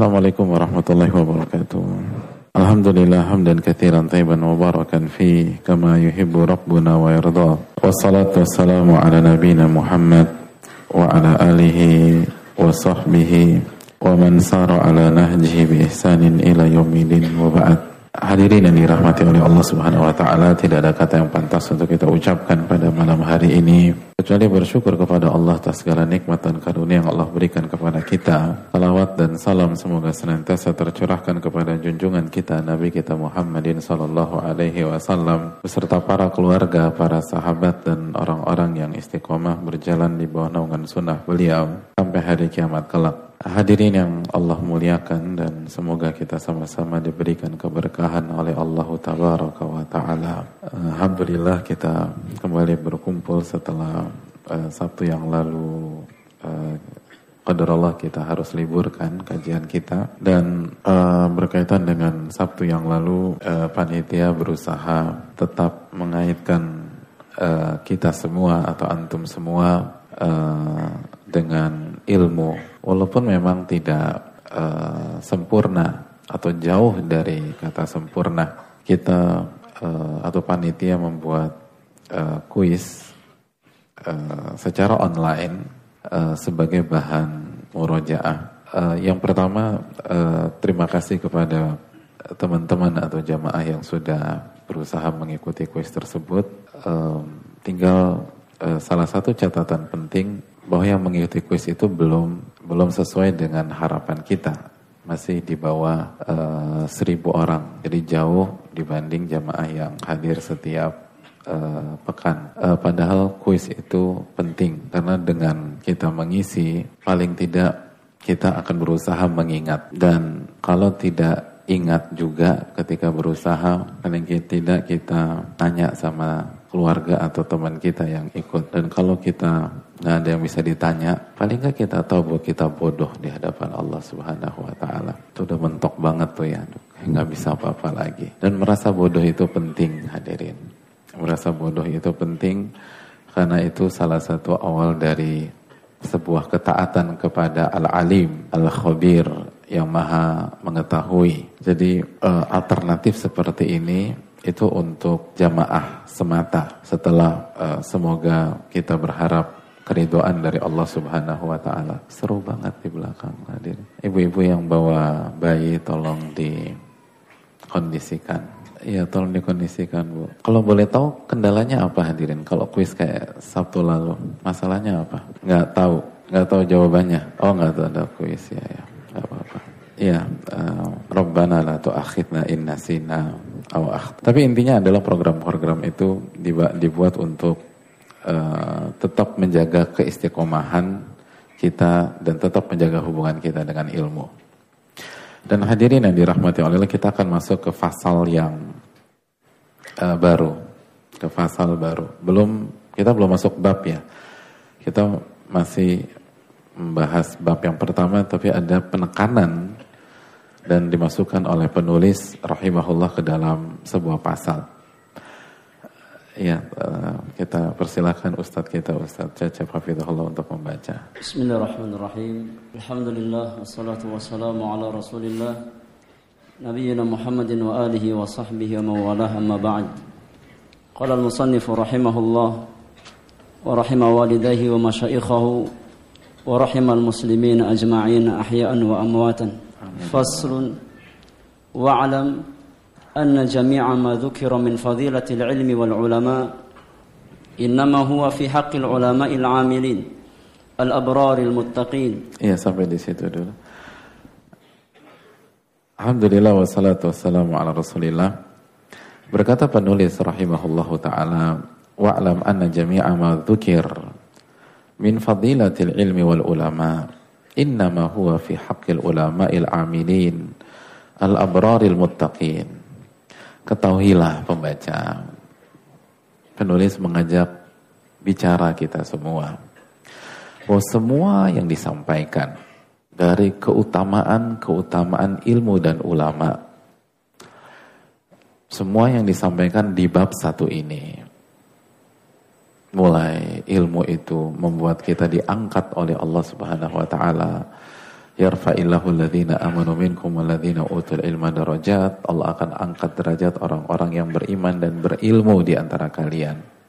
Assalamualaikum warahmatullahi wabarakatuh. Alhamdulillah hamdan katsiran tayyiban mubarakan fi kama yuhibbu rabbuna wa yarda. Wassalatu wassalamu ala nabiyyina Muhammad wa ala alihi wa sahbihi wa man sara ala nahjihi bi ihsanin ila yaumil wa ba'd. Hadirin yang dirahmati oleh Allah Subhanahu wa taala, tidak ada kata yang pantas untuk kita ucapkan pada malam hari ini kecuali bersyukur kepada Allah atas segala nikmat dan karunia yang Allah berikan kepada kita. Salawat dan salam semoga senantiasa tercurahkan kepada junjungan kita Nabi kita Muhammadin sallallahu alaihi wasallam beserta para keluarga, para sahabat dan orang-orang yang istiqomah berjalan di bawah naungan sunnah beliau sampai hari kiamat kelak. Hadirin yang Allah muliakan dan semoga kita sama-sama diberikan keberkahan oleh Allah Tabaraka wa Ta'ala. Alhamdulillah kita kembali berkumpul setelah uh, Sabtu yang lalu uh, Allah kita harus liburkan kajian kita dan uh, berkaitan dengan Sabtu yang lalu uh, panitia berusaha tetap mengaitkan uh, kita semua atau antum semua dengan ilmu walaupun memang tidak uh, sempurna atau jauh dari kata sempurna, kita uh, atau panitia membuat uh, kuis uh, secara online uh, sebagai bahan murojaah. Uh, yang pertama, uh, terima kasih kepada teman-teman atau jamaah yang sudah berusaha mengikuti kuis tersebut. Tinggal uh, salah satu catatan penting bahwa yang mengikuti kuis itu belum belum sesuai dengan harapan kita. Masih di bawah uh, seribu orang. Jadi jauh dibanding jamaah yang hadir setiap uh, pekan. Uh, padahal kuis itu penting. Karena dengan kita mengisi paling tidak kita akan berusaha mengingat. Dan kalau tidak ingat juga ketika berusaha paling tidak kita tanya sama keluarga atau teman kita yang ikut. Dan kalau kita nggak ada yang bisa ditanya, paling nggak kita tahu bahwa kita bodoh di hadapan Allah Subhanahu Wa Taala. Itu udah mentok banget tuh ya, nggak bisa apa-apa lagi. Dan merasa bodoh itu penting hadirin. Merasa bodoh itu penting karena itu salah satu awal dari sebuah ketaatan kepada Al-Alim, Al-Khabir yang maha mengetahui. Jadi uh, alternatif seperti ini itu untuk jamaah semata setelah uh, semoga kita berharap keridoan dari Allah Subhanahu wa taala. Seru banget di belakang hadir. Ibu-ibu yang bawa bayi tolong dikondisikan. Iya, tolong dikondisikan, Bu. Kalau boleh tahu kendalanya apa hadirin? Kalau kuis kayak Sabtu lalu, masalahnya apa? Nggak tahu, nggak tahu jawabannya. Oh, nggak tahu ada kuis ya, ya. Nggak apa-apa. Iya, uh, Rabbana la tu'akhidna in nasina aw Tapi intinya adalah program-program itu dibuat untuk uh, tetap menjaga keistiqomahan kita dan tetap menjaga hubungan kita dengan ilmu. Dan hadirin yang dirahmati Allah, kita akan masuk ke pasal yang uh, baru, ke pasal baru. Belum kita belum masuk bab ya. Kita masih membahas bab yang pertama tapi ada penekanan dan dimasukkan oleh penulis rahimahullah ke dalam sebuah pasal. Ya, eh, kita persilahkan Ustadz kita, Ustadz Cecep Hafidhullah untuk membaca. Bismillahirrahmanirrahim. Alhamdulillah, wassalatu wassalamu ala rasulillah. Nabiina Muhammadin wa alihi wa sahbihi wa mawalah amma ba'd. Qala al-musannifu rahimahullah wa rahima walidayhi wa masyaikhahu wa rahima al-muslimin ajma'in ahya'an wa amwatan. Faslun wa'alam أن جميع ما ذكر من فضيلة العلم والعلماء إنما هو في حق العلماء العاملين الأبرار المتقين Iya sampai di situ dulu. Alhamdulillah wassalatu wassalamu ala rasulillah. Berkata penulis rahimahullahu ta'ala, Wa'lam anna jami'a ma dhukir min fadilatil ilmi wal ulama' innama huwa fi haqqil ulama'il amilin al-abraril muttaqin. Ketahuilah pembaca, penulis mengajak bicara kita semua. Bahwa semua yang disampaikan dari keutamaan-keutamaan ilmu dan ulama. Semua yang disampaikan di bab satu ini mulai ilmu itu membuat kita diangkat oleh Allah Subhanahu wa taala yarfa'illahu alladhina amanu minkum walladhina utul ilma darajat Allah akan angkat derajat orang-orang yang beriman dan berilmu di antara kalian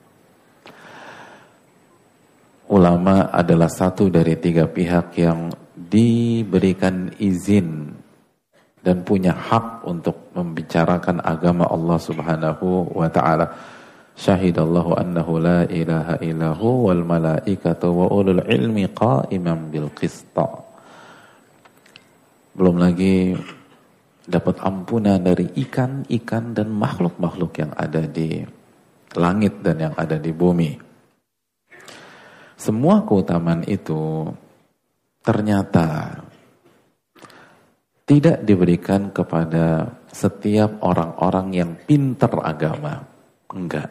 ulama adalah satu dari tiga pihak yang diberikan izin dan punya hak untuk membicarakan agama Allah Subhanahu wa taala. Syahidallahu annahu la ilaha illahu wal malaikatu wa ulul ilmi qa'iman bil qista. Belum lagi dapat ampunan dari ikan-ikan dan makhluk-makhluk yang ada di langit dan yang ada di bumi. Semua keutamaan itu ternyata tidak diberikan kepada setiap orang-orang yang pintar agama. Enggak.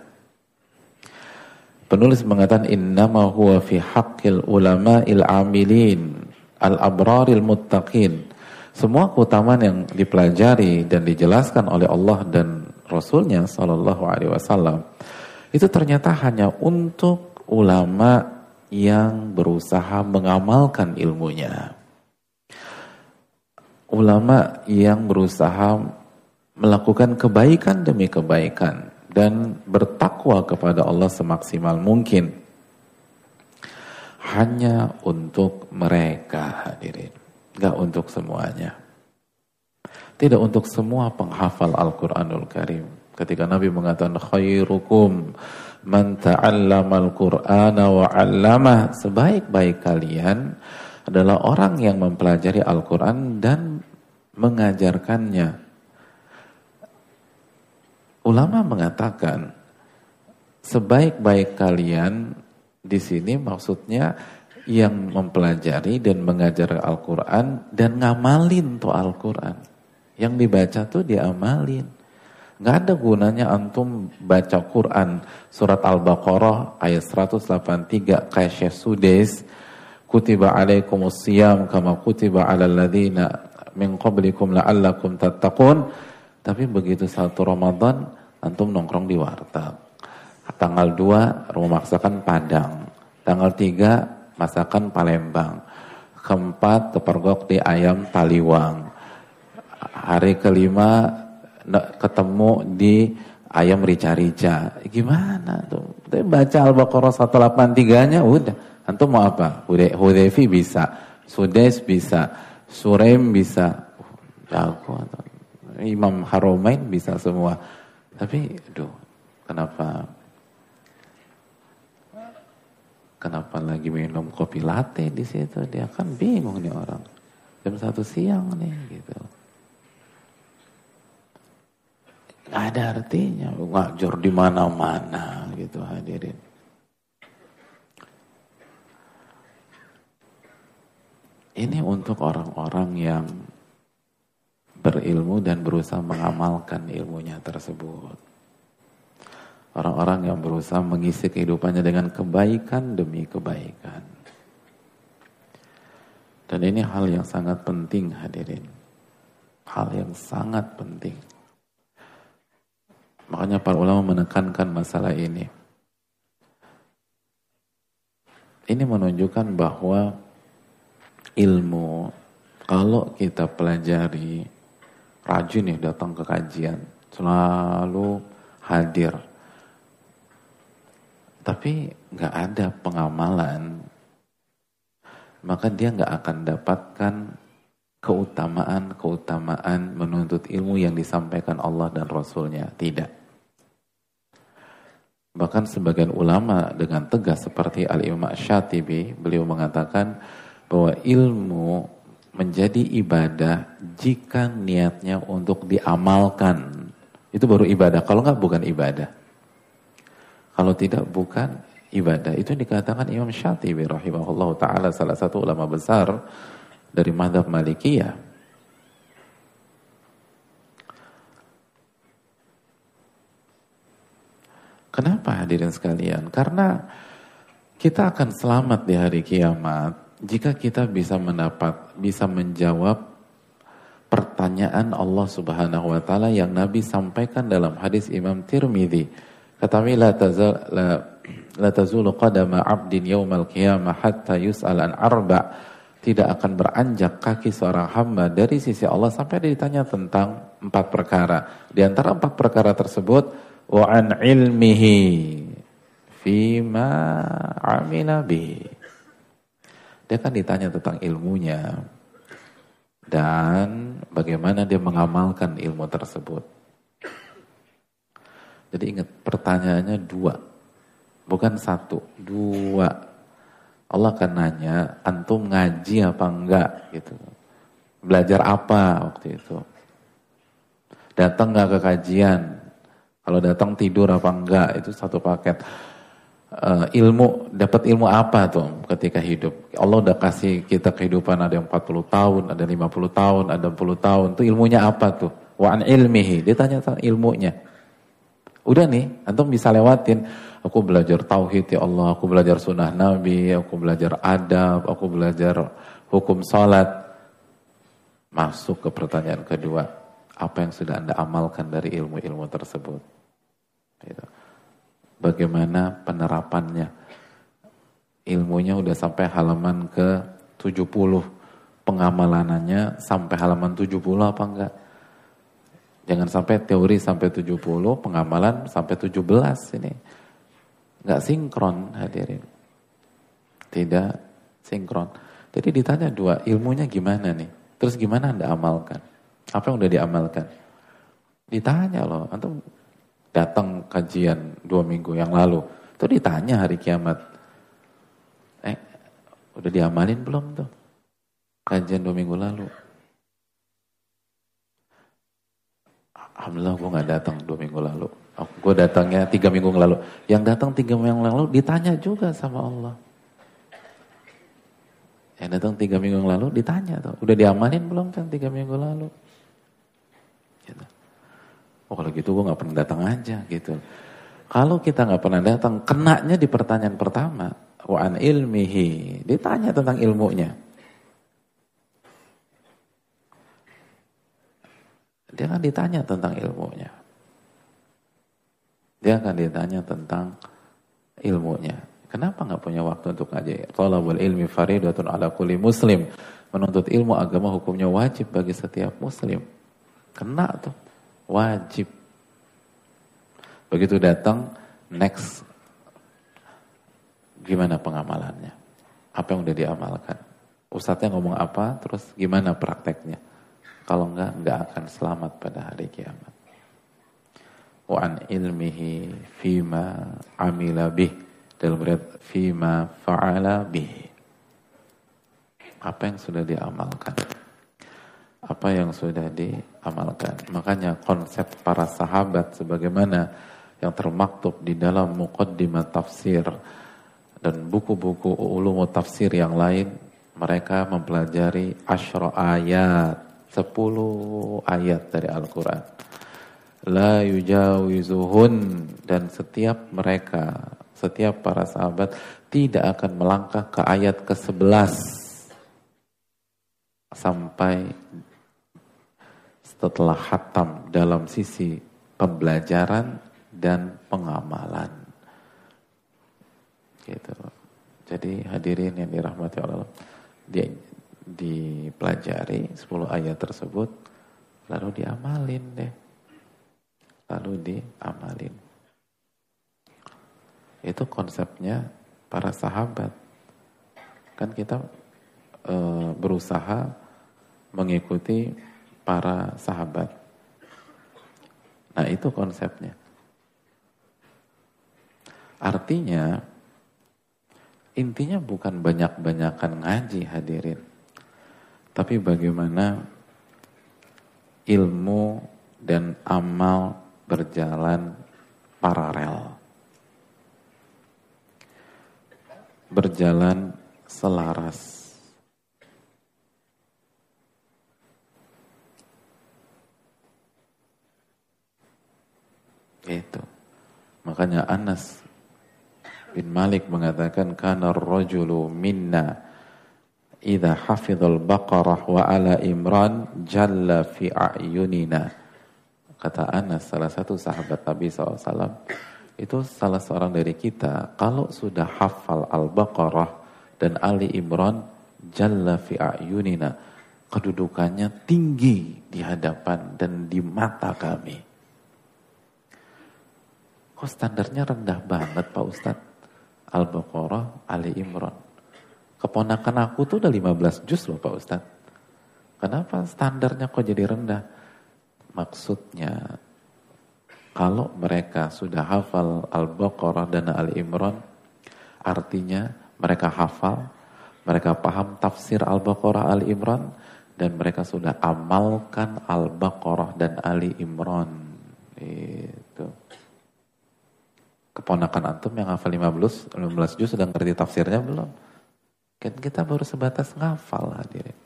Penulis mengatakan innama huwa fi haqqil ulama'il amilin al-abraril muttaqin semua keutamaan yang dipelajari dan dijelaskan oleh Allah dan Rasulnya Shallallahu Alaihi Wasallam itu ternyata hanya untuk ulama yang berusaha mengamalkan ilmunya. Ulama yang berusaha melakukan kebaikan demi kebaikan dan bertakwa kepada Allah semaksimal mungkin. Hanya untuk mereka hadirin Gak untuk semuanya. Tidak untuk semua penghafal Al-Quranul Karim. Ketika Nabi mengatakan khairukum man ta'allama al-Qur'ana wa. Sebaik-baik kalian adalah orang yang mempelajari Al-Qur'an dan mengajarkannya. Ulama mengatakan sebaik-baik kalian di sini maksudnya yang mempelajari dan mengajar Al-Quran dan ngamalin tuh Al-Quran. Yang dibaca tuh diamalin. Gak ada gunanya antum baca Quran surat Al-Baqarah ayat 183 kayak Sudes kutiba alaikumus siyam kama kutiba alal ladhina min qablikum la'allakum tattaqun tapi begitu satu Ramadan antum nongkrong di warteg tanggal 2 rumah masakan Padang tanggal 3 masakan Palembang. Keempat, kepergok di ayam Taliwang. Hari kelima ketemu di ayam rica-rica. Gimana tuh? Tapi baca Al-Baqarah 183-nya udah. Antum mau apa? Hudayfi bisa, Sudes bisa, Surem bisa. Jago. Imam Haromain bisa semua. Tapi, aduh, kenapa Kenapa lagi minum kopi latte di situ? Dia kan bingung nih orang. Jam satu siang nih gitu. Gak ada artinya. Ngajar di mana-mana gitu hadirin. Ini untuk orang-orang yang berilmu dan berusaha mengamalkan ilmunya tersebut. Orang-orang yang berusaha mengisi kehidupannya dengan kebaikan demi kebaikan. Dan ini hal yang sangat penting hadirin. Hal yang sangat penting. Makanya para ulama menekankan masalah ini. Ini menunjukkan bahwa ilmu kalau kita pelajari rajin ya datang ke kajian selalu hadir tapi nggak ada pengamalan, maka dia nggak akan dapatkan keutamaan-keutamaan menuntut ilmu yang disampaikan Allah dan Rasulnya. Tidak. Bahkan sebagian ulama dengan tegas seperti Al-Imam Syatibi, beliau mengatakan bahwa ilmu menjadi ibadah jika niatnya untuk diamalkan. Itu baru ibadah, kalau nggak bukan ibadah. Kalau tidak bukan ibadah. Itu dikatakan Imam Syatibi rahimahullah ta'ala salah satu ulama besar dari madhab Malikiyah. Kenapa hadirin sekalian? Karena kita akan selamat di hari kiamat jika kita bisa mendapat, bisa menjawab pertanyaan Allah Subhanahu wa taala yang Nabi sampaikan dalam hadis Imam Tirmidzi Katawi la tazal la, la tazulu qadama 'abdin yawmal qiyamah hatta arba' tidak akan beranjak kaki seorang hamba dari sisi Allah sampai dia ditanya tentang empat perkara. Di antara empat perkara tersebut, wa an ilmihi fima amila bi. Dia akan ditanya tentang ilmunya dan bagaimana dia mengamalkan ilmu tersebut. Jadi ingat pertanyaannya dua, bukan satu, dua. Allah akan nanya, antum ngaji apa enggak gitu. Belajar apa waktu itu? Datang enggak ke kajian? Kalau datang tidur apa enggak? Itu satu paket. Uh, ilmu, dapat ilmu apa tuh ketika hidup? Allah udah kasih kita kehidupan ada yang 40 tahun, ada 50 tahun, ada 60 tahun. Itu ilmunya apa tuh? Wa an ilmihi. Dia tanya ilmunya. Udah nih, antum bisa lewatin Aku belajar tauhid ya Allah, aku belajar sunnah Nabi, aku belajar adab, aku belajar hukum salat. Masuk ke pertanyaan kedua, apa yang sudah Anda amalkan dari ilmu-ilmu tersebut? Gitu. Bagaimana penerapannya? Ilmunya udah sampai halaman ke 70, pengamalanannya sampai halaman 70 apa enggak? Jangan sampai teori sampai 70, pengamalan sampai 17 ini nggak sinkron hadirin. Tidak sinkron. Jadi ditanya dua, ilmunya gimana nih? Terus gimana Anda amalkan? Apa yang udah diamalkan? Ditanya loh, atau datang kajian dua minggu yang lalu. Itu ditanya hari kiamat. Eh, udah diamalin belum tuh? Kajian dua minggu lalu. Alhamdulillah gue gak datang dua minggu lalu. Gue datangnya tiga minggu lalu. Yang datang tiga minggu lalu ditanya juga sama Allah. Yang datang tiga minggu lalu ditanya tuh. Udah diamanin belum kan tiga minggu lalu? Gitu. Oh kalau gitu gue gak pernah datang aja gitu. Kalau kita gak pernah datang, kenanya di pertanyaan pertama. Wa'an ilmihi. Ditanya tentang ilmunya. Dia kan ditanya tentang ilmunya. Dia akan ditanya tentang ilmunya. Kenapa nggak punya waktu untuk ngaji? Talabul ilmi faridatun ala kulli muslim. Menuntut ilmu agama hukumnya wajib bagi setiap muslim. Kena tuh. Wajib. Begitu datang, next. Gimana pengamalannya? Apa yang udah diamalkan? Ustadznya ngomong apa, terus gimana prakteknya? Kalau enggak, enggak akan selamat pada hari kiamat. Wa an ilmihi fima amila bih. Dalam riwayat fima fa'ala bih. Apa yang sudah diamalkan? Apa yang sudah diamalkan? Makanya konsep para sahabat sebagaimana yang termaktub di dalam muqaddimah tafsir dan buku-buku ulumu tafsir yang lain mereka mempelajari asyra ayat 10 ayat dari Al-Quran la yujawizuhun dan setiap mereka setiap para sahabat tidak akan melangkah ke ayat ke-11 sampai setelah hatam dalam sisi pembelajaran dan pengamalan. Gitu. Jadi hadirin yang dirahmati Allah, dia dipelajari 10 ayat tersebut lalu diamalin deh lalu diamalin. Itu konsepnya para sahabat. Kan kita e, berusaha mengikuti para sahabat. Nah itu konsepnya. Artinya intinya bukan banyak-banyakan ngaji hadirin. Tapi bagaimana ilmu dan amal berjalan paralel. Berjalan selaras. Itu. Makanya Anas bin Malik mengatakan kana rajulu minna idza hafizal baqarah wa ala imran jalla fi a'yunina Kata Anas, salah satu sahabat Nabi SAW, itu salah seorang dari kita, kalau sudah hafal Al-Baqarah dan Ali Imran, jalla fi a'yunina kedudukannya tinggi di hadapan dan di mata kami. Kok standarnya rendah banget Pak Ustadz? Al-Baqarah, Ali Imran. Keponakan aku tuh udah 15 juz loh Pak Ustadz. Kenapa standarnya kok jadi rendah? Maksudnya, kalau mereka sudah hafal Al-Baqarah dan Ali Imran, artinya mereka hafal, mereka paham tafsir Al-Baqarah Ali Imran, dan mereka sudah amalkan Al-Baqarah dan Ali Imran. Itu. Keponakan antum yang hafal 15, 15 juz sudah ngerti tafsirnya belum? Kan kita baru sebatas ngafal hadirin.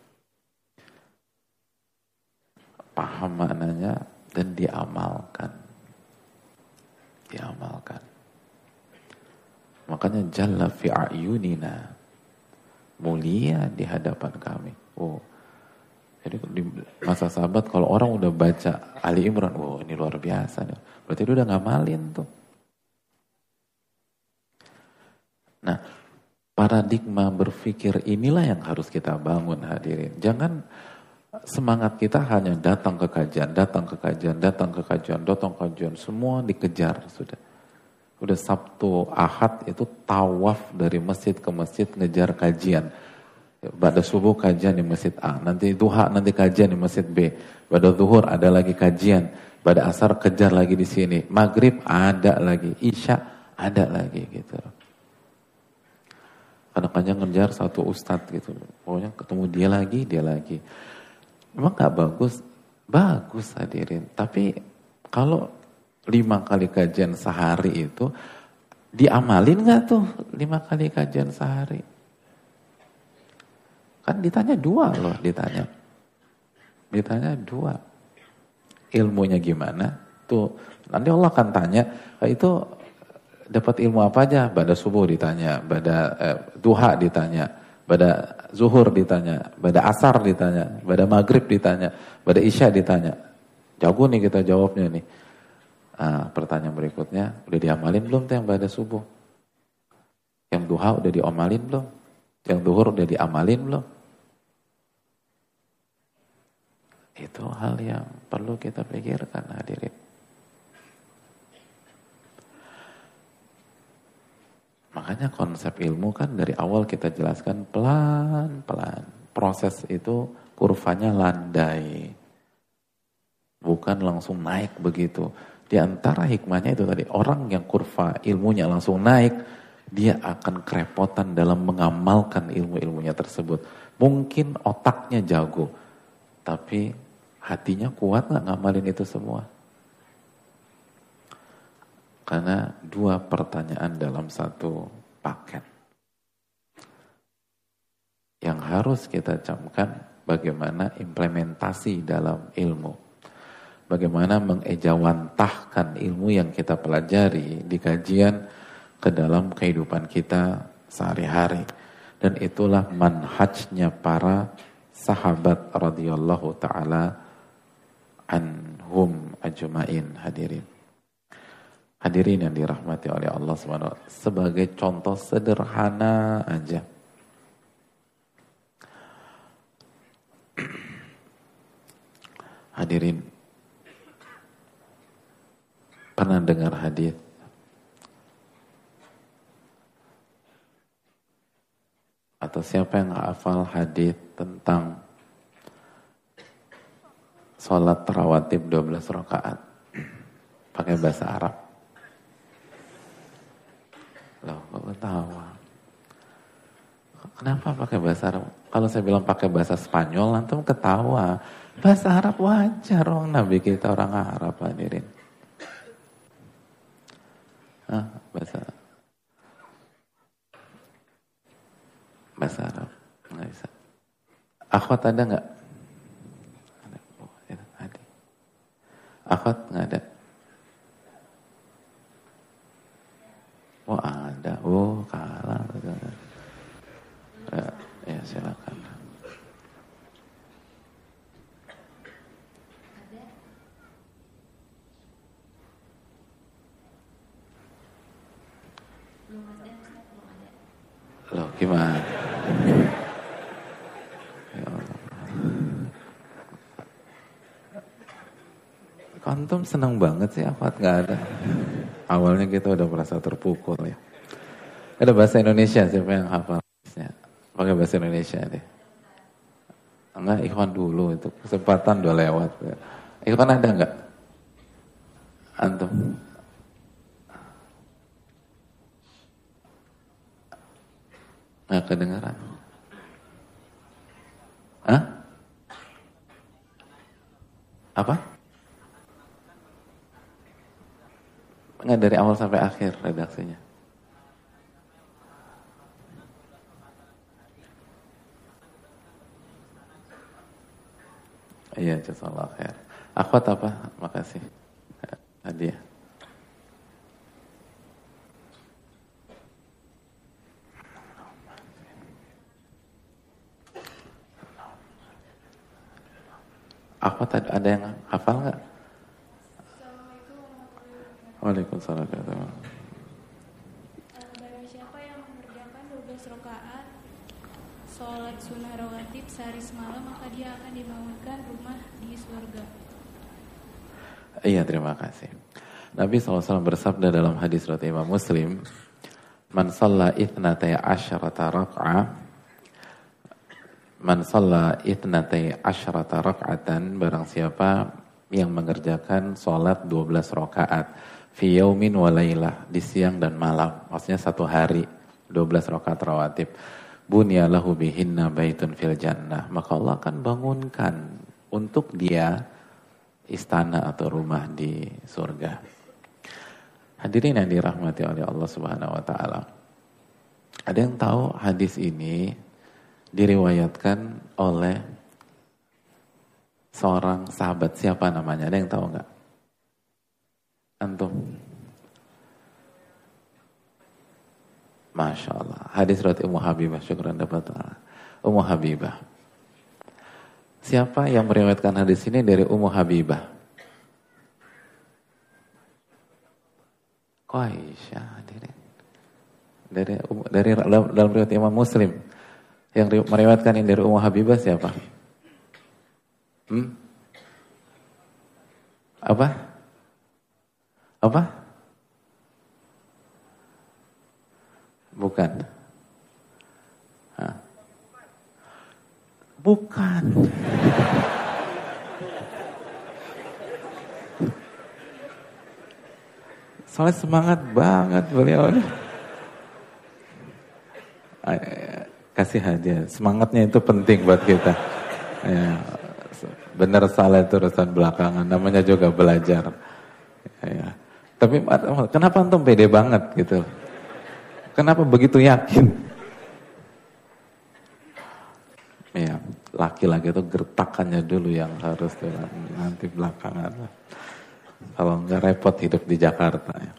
Paham maknanya dan diamalkan. Diamalkan. Makanya jalla fi ayunina. Mulia di hadapan kami. Oh, jadi di masa sahabat kalau orang udah baca Ali Imran, wow ini luar biasa nih. Berarti dia udah ngamalin tuh. Nah, paradigma berpikir inilah yang harus kita bangun hadirin. Jangan semangat kita hanya datang ke kajian, datang ke kajian, datang ke kajian, datang ke kajian, semua dikejar sudah. Udah Sabtu, Ahad itu tawaf dari masjid ke masjid ngejar kajian pada subuh kajian di masjid A, nanti duha nanti kajian di masjid B. Pada zuhur ada lagi kajian, pada asar kejar lagi di sini. Maghrib ada lagi, isya ada lagi gitu. Kadang-kadang ngejar satu ustadz gitu. Pokoknya ketemu dia lagi, dia lagi. Memang gak bagus? Bagus hadirin. Tapi kalau lima kali kajian sehari itu, diamalin gak tuh lima kali kajian sehari? Kan ditanya dua loh, ditanya. Ditanya dua. Ilmunya gimana? Tuh, nanti Allah akan tanya, itu dapat ilmu apa aja? Pada subuh ditanya, pada eh, duha ditanya, pada zuhur ditanya, pada asar ditanya, pada maghrib ditanya, pada isya ditanya. Jago nih kita jawabnya nih. Nah, pertanyaan berikutnya, udah diamalin belum tuh yang pada subuh? Yang duha udah diomalin belum? Yang duhur udah diamalin belum? Itu hal yang perlu kita pikirkan hadirin. Makanya konsep ilmu kan dari awal kita jelaskan pelan-pelan. Proses itu kurvanya landai. Bukan langsung naik begitu. Di antara hikmahnya itu tadi, orang yang kurva ilmunya langsung naik, dia akan kerepotan dalam mengamalkan ilmu-ilmunya tersebut. Mungkin otaknya jago, tapi hatinya kuat nggak ngamalin itu semua? Karena dua pertanyaan dalam satu paket. Yang harus kita camkan bagaimana implementasi dalam ilmu. Bagaimana mengejawantahkan ilmu yang kita pelajari di kajian ke dalam kehidupan kita sehari-hari. Dan itulah manhajnya para sahabat radhiyallahu taala anhum ajmain hadirin. Hadirin yang dirahmati oleh Allah SWT sebagai contoh sederhana aja. Hadirin pernah dengar hadis atau siapa yang hafal hadis tentang sholat rawatib 12 rakaat pakai bahasa Arab. Loh, kok ketawa? Kenapa pakai bahasa Arab? Kalau saya bilang pakai bahasa Spanyol, nanti ketawa. Bahasa Arab wajar orang Nabi kita orang Arab hadirin. Hah, bahasa bahasa Arab nggak bisa. Akhwat ada nggak? Akhwat nggak ada? Oh ada, oh kalah. Ya, ya silakan. Loh gimana? Kantum senang banget sih Afat nggak ada. Awalnya kita udah merasa terpukul ya. Ada bahasa Indonesia siapa yang hafal? Pakai bahasa Indonesia deh. Enggak, Ikhwan dulu itu kesempatan udah lewat. Ikhwan ada enggak? Antum? Enggak kedengaran. Hah? Apa? Enggak dari awal sampai akhir redaksinya. Iya, jazakallah khair. Akhwat apa? Makasih. Hadiah. Akhwat ada yang hafal nggak? Waalaikumsalam warahmatullahi siapa yang mengerjakan 12 rakaat sholat sunnah rawatib sehari semalam maka dia akan dibangunkan rumah di surga. Iya terima kasih. Nabi SAW bersabda dalam hadis riwayat Imam Muslim, "Man shalla itsnatai asyarata rak'ah Man shalla itsnatai asyarata rak'atan barang siapa yang mengerjakan sholat 12 rakaat fi yaumin wa laylah di siang dan malam maksudnya satu hari 12 rakaat rawatib. Bunya lahu bihinna baitun fil jannah. Maka Allah akan bangunkan untuk dia istana atau rumah di surga. Hadirin yang dirahmati oleh Allah Subhanahu wa taala. Ada yang tahu hadis ini diriwayatkan oleh seorang sahabat siapa namanya ada yang tahu nggak Antum. Masya Allah. Hadis riwayat Ummu Habibah. Syukran dapat Ummu Habibah. Siapa yang meriwayatkan hadis ini dari Ummu Habibah? Aisyah? Dari dari dalam, dalam riwayat Imam Muslim yang meriwayatkan ini dari Ummu Habibah siapa? Hmm? Apa? Apa? Bukan. Hah? Bukan. Soalnya semangat banget beliau. Kasih hadiah. Semangatnya itu penting buat kita. Ya, benar salah itu urusan belakangan. Namanya juga belajar. Ya. Tapi kenapa antum pede banget gitu? Kenapa begitu yakin? Ya, laki-laki itu gertakannya dulu yang harus nanti belakangan. Kalau nggak repot hidup di Jakarta. Ya.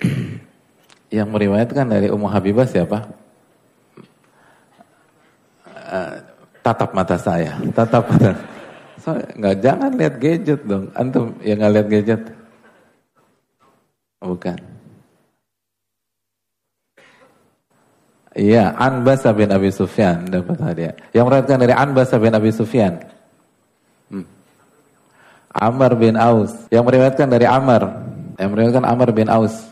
yang meriwayatkan dari Ummu Habibah siapa? Uh, tatap mata saya, tatap mata. So, nggak jangan lihat gadget dong. Antum yang nggak lihat gadget. Bukan. Iya, Anbas bin Abi Sufyan dapat hadiah. Yang meriwayatkan dari Anbas bin Abi Sufyan. Hmm. Amr bin Aus. Yang meriwayatkan dari Amr. Yang meriwayatkan Amr bin Aus.